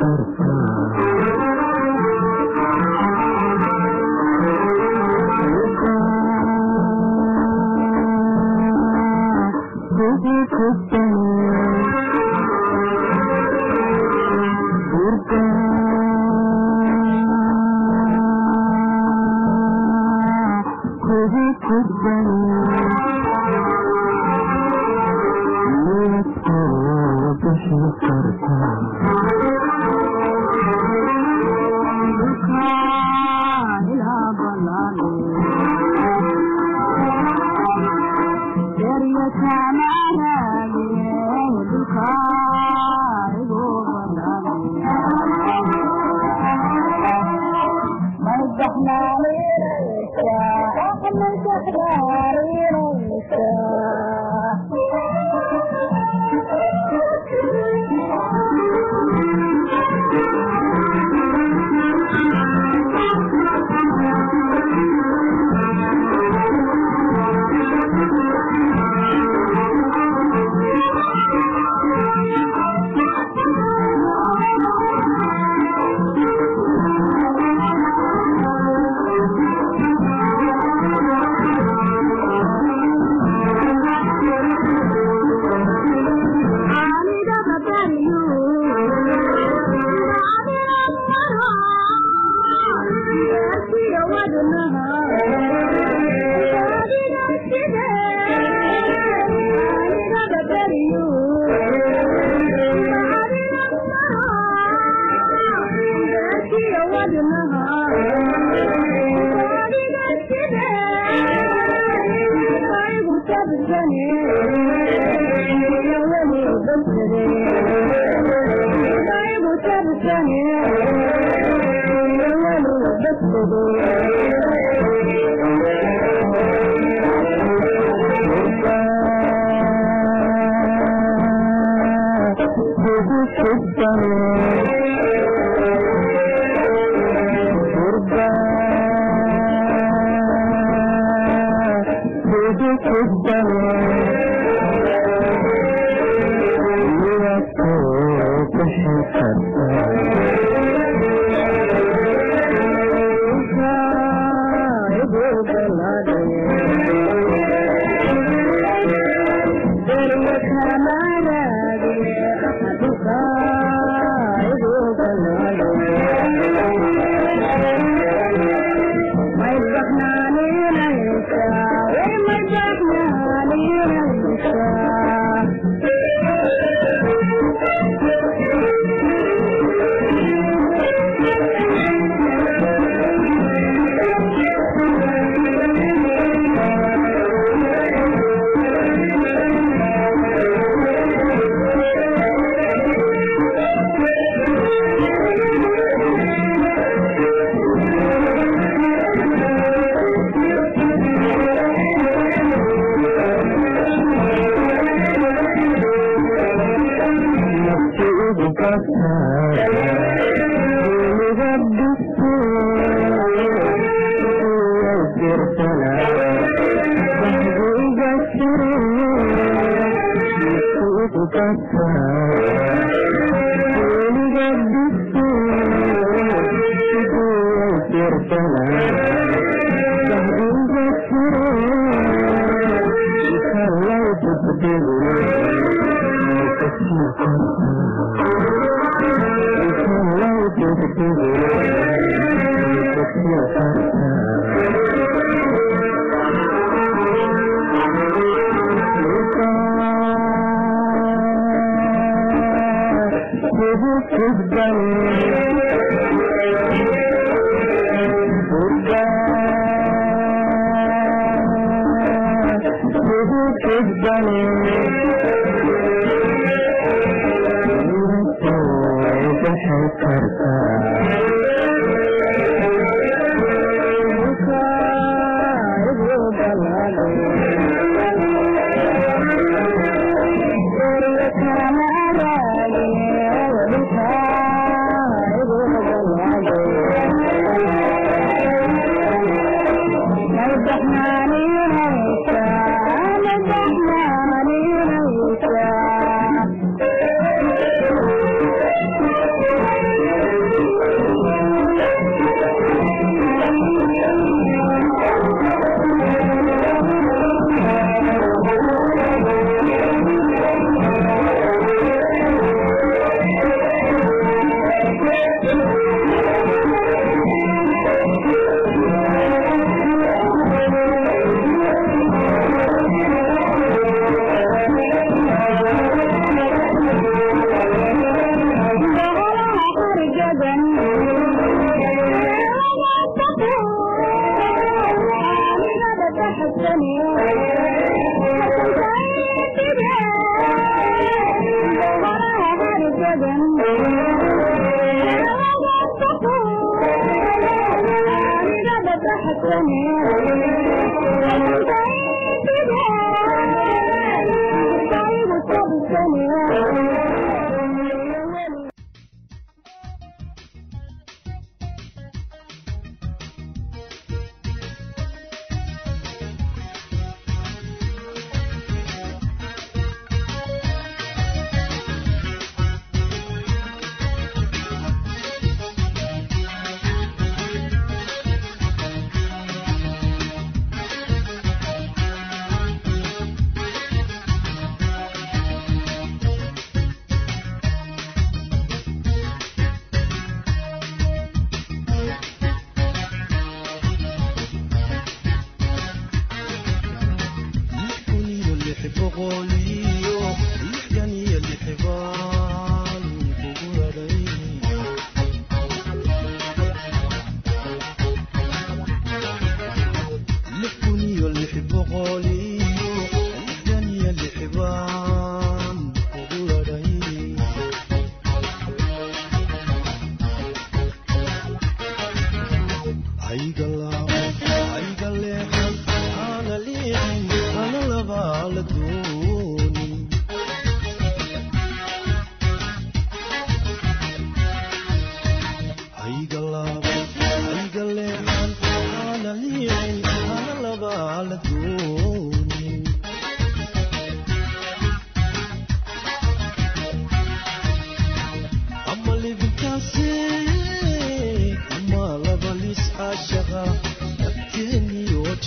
करता My السميع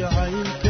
jacaylka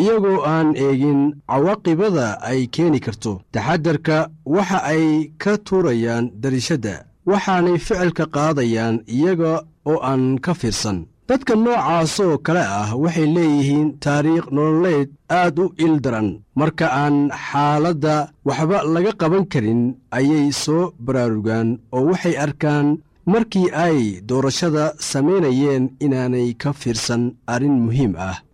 iyagoo aan eegin cawaaqibada ay keeni karto. Taxadarka waxa ay ka tuurayaan darishadda waxaanay ficilka qaadayaan iyaga oo aan ka fiirsan. Dadka noocaasoo kale ah waxay leeyihiin taariikh nololeed aad u il daran. Marka aan xaaladda waxba laga qaban karin ayay soo baraarugaan oo waxay arkaan markii ay doorashada samaynayeen inaanay ka fiirsan arrin muhiim ah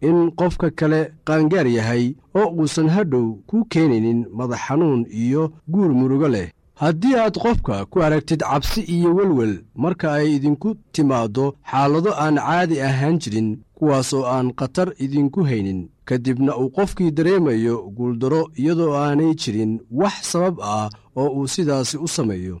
in qofka kale qaangaar yahay oo uusan hadhow ku keenaynin madax xanuun iyo guur murugo leh. Haddii aad qofka ku aragtid cabsi iyo welwel marka ay idinku timaaddo xaalado aan caadi ahaan jirin kuwaas oo aan khatar idinku haynin ka dibna uu qofkii dareemayo guuldaro iyadoo aanay jirin wax sabab ah oo uu sidaasi u sameeyo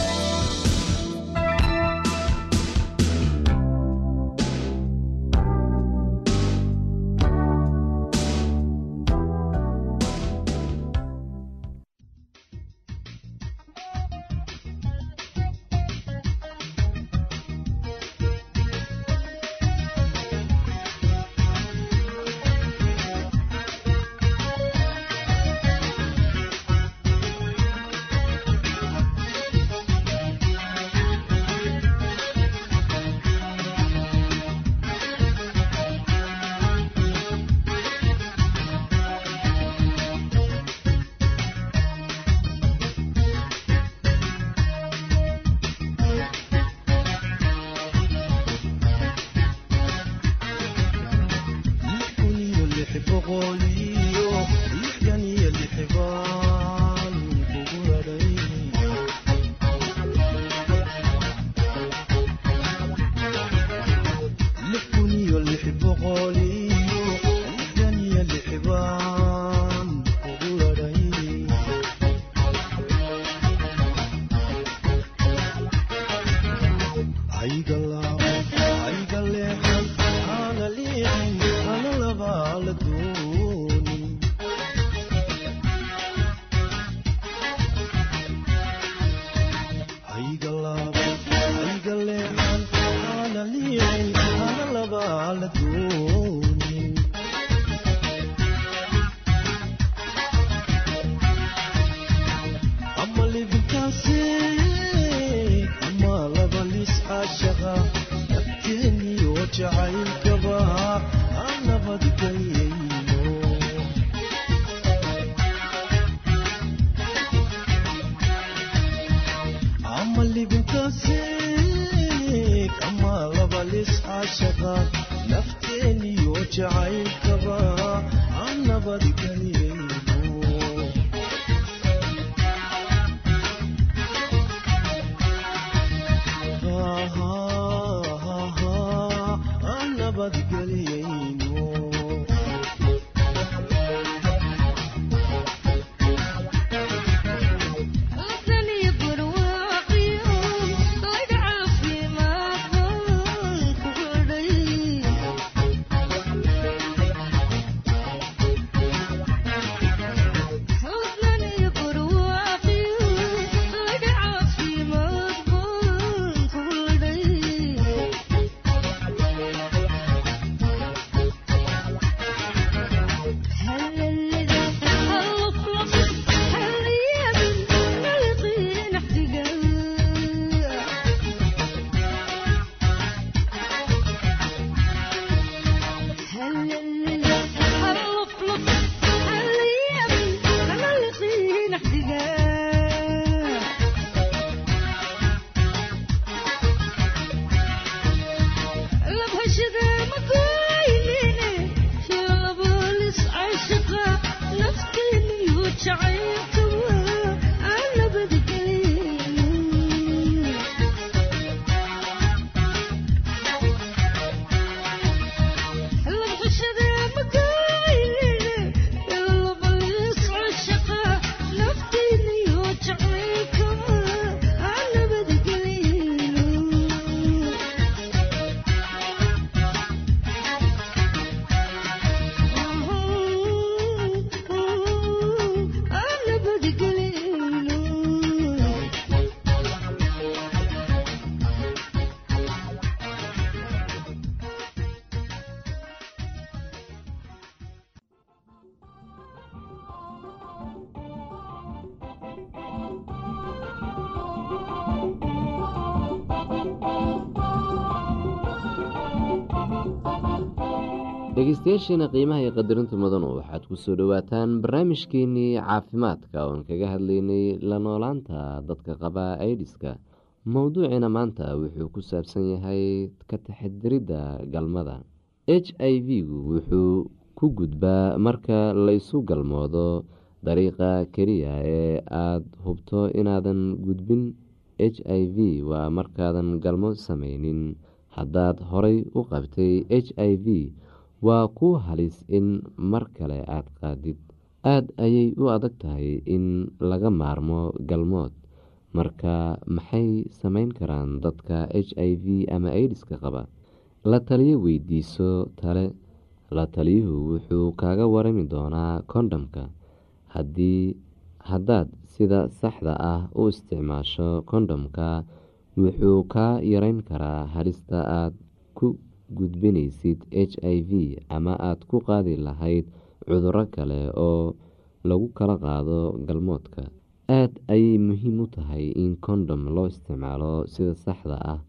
aan dhegeystayaasheena qiimaha iyo qadarinta mudanu waxaad ku soo dhowaataan barnaamijkeenii caafimaadka oon kaga hadlaynay la noolaanta dadka qaba aidiska mowduuciina maanta wuxuu ku saabsan yahay ka taxadiridda galmada. H i v-gu wuxuu ku gudbaa marka laysu galmoodo dariiqa keliya ee aada hubto inaadan gudbin h i v waa markaadan galmo sameynin haddaad horay u qabtay h i v waa ku halis in mar kale aada qaadid. Aada ayay u adag tahay in laga maarmo galmood. Marka maxay sameyn karaan dadka h i v ama aidiska qaba? La taliyo weydiiso tale. La taliyuhu wuxuu kaaga warami doonaa kondhamka haddii haddaad sida saxda ah u isticmaasho kondhamka wuxuu kaa yareyn karaa halista aada ku gudbinaysid h i v ama aada ku qaadi lahayd cuduro kale oo lagu kala qaado galmoodka. Aada ayay muhiim u tahay in kondom loo isticmaalo sida saxda ah.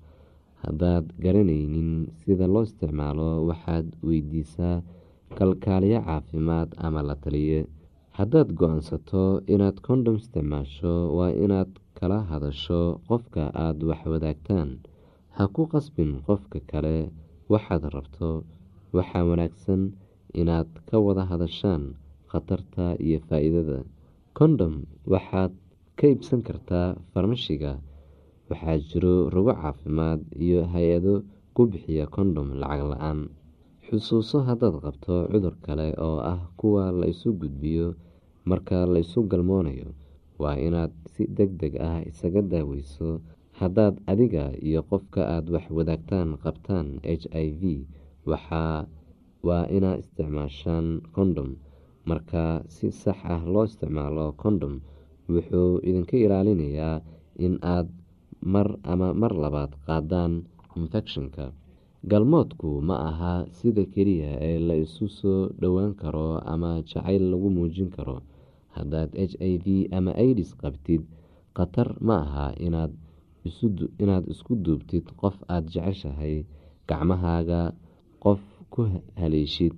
Haddaad garanaynin sida loo isticmaalo waxaad weydiisaa kalkaaliyo caafimaad ama la taliye haddaad go'aansato inaad kondom isticmaasho waa inaad kala hadasho qofka aada wax wadaagtaan. Ha ku qasbin qofka kale waxaad rabto waxaa wanaagsan inaad ka wada hadashaan khatarta iyo faa-iidada. Condom waxaad ka iibsan kartaa farmashiga waxaa jiro rogo caafimaad iyo hay'ado ku bixiya condom lacag la'aan xusuuso haddaad qabto cudur kale oo ah kuwa la isu gudbiyo marka la isu galmoonayo waa inaad si deg deg ah isaga daaweyso. Haddaad adiga iyo qofka aada wax wadaagtaan qabtaan h i v waa inaad isticmaashaan condom. Marka si sax ah loo isticmaalo condom wuxuu idinka ilaalinayaa in aad mar ama mar labaad qaadaan infectionka galmoodku ma aha sida keliya ee la isu soo dhowaan karo ama jacayl lagu muujin karo. Haddaad h i v ama idis qabtid khatar ma aha inaad isku duubtid qof aada jeceshahay gacmahaaga qof ku haleeshid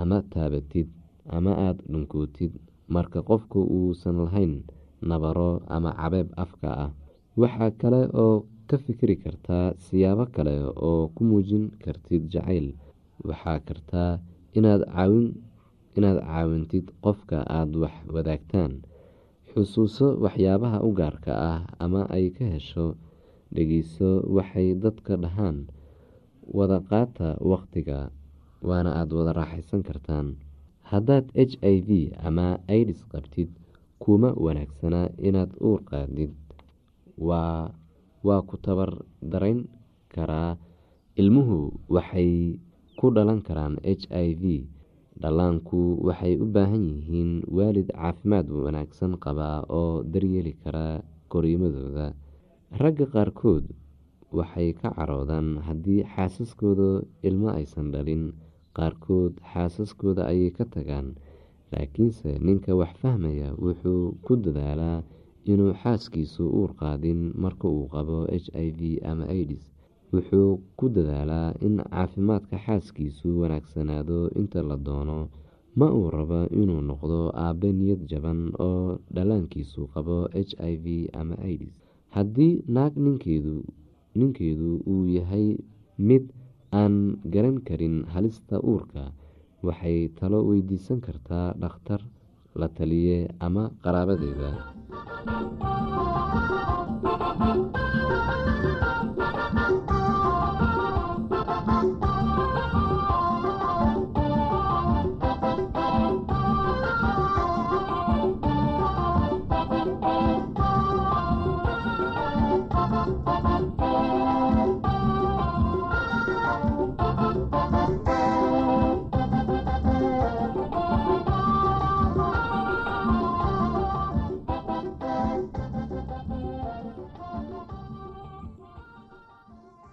ama taabatid ama aada dhunkootid marka qofku uusan lahayn nabaro ama cabeeb afka ah. Waxaa kale oo ka fikiri kartaa siyaabo kale oo ku muujin kartid jacayl. Waxaa kartaa inaad caawintid qofka aada wax wadaagtaan. Xusuuso waxyaabaha u gaarka ah ama ay ka hesho dhegeyso waxay dadka dhahaan. Wada qaata waqtiga waana aada wada raaxaysan kartaan. Haddaad h i v ama idis qabtid kuma wanaagsana inaad uur qaadid. Waa ku tabar darayn karaa ilmuhu waxay ku dhalan karaan h i v. Dhallaanku waxay u baahan yihiin waalid caafimaad wanaagsan qaba oo daryeeli kara koriimadooda ragga qaarkood waxay ka caroodaan haddii xaasaskooda ilmo aysan dhalin. Qaarkood xaasaskooda ayay ka tagaan laakiinse ninka wax fahmaya wuxuu ku dadaalaa inuu xaaskiisu uur qaadin marka uu qabo h i v ama idis wuxuu ku dadaalaa in caafimaadka xaaskiisu wanaagsanaado inta la doono. Ma uu rabo inuu noqdo aabe niyad jaban oo dhallaankiisu qabo h i v ama idis haddii naag ninkeedu uu yahay mid aan garan karin halista uurka waxay talo weydiisan kartaa dhakhtar la taliye ama qaraabadeeda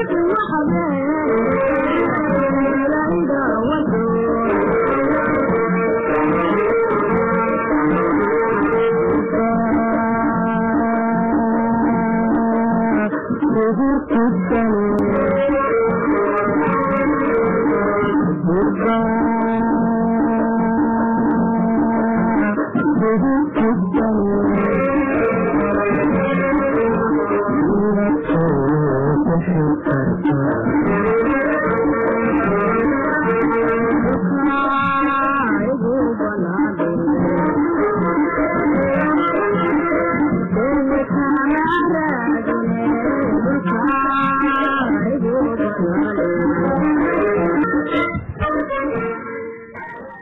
Thank you.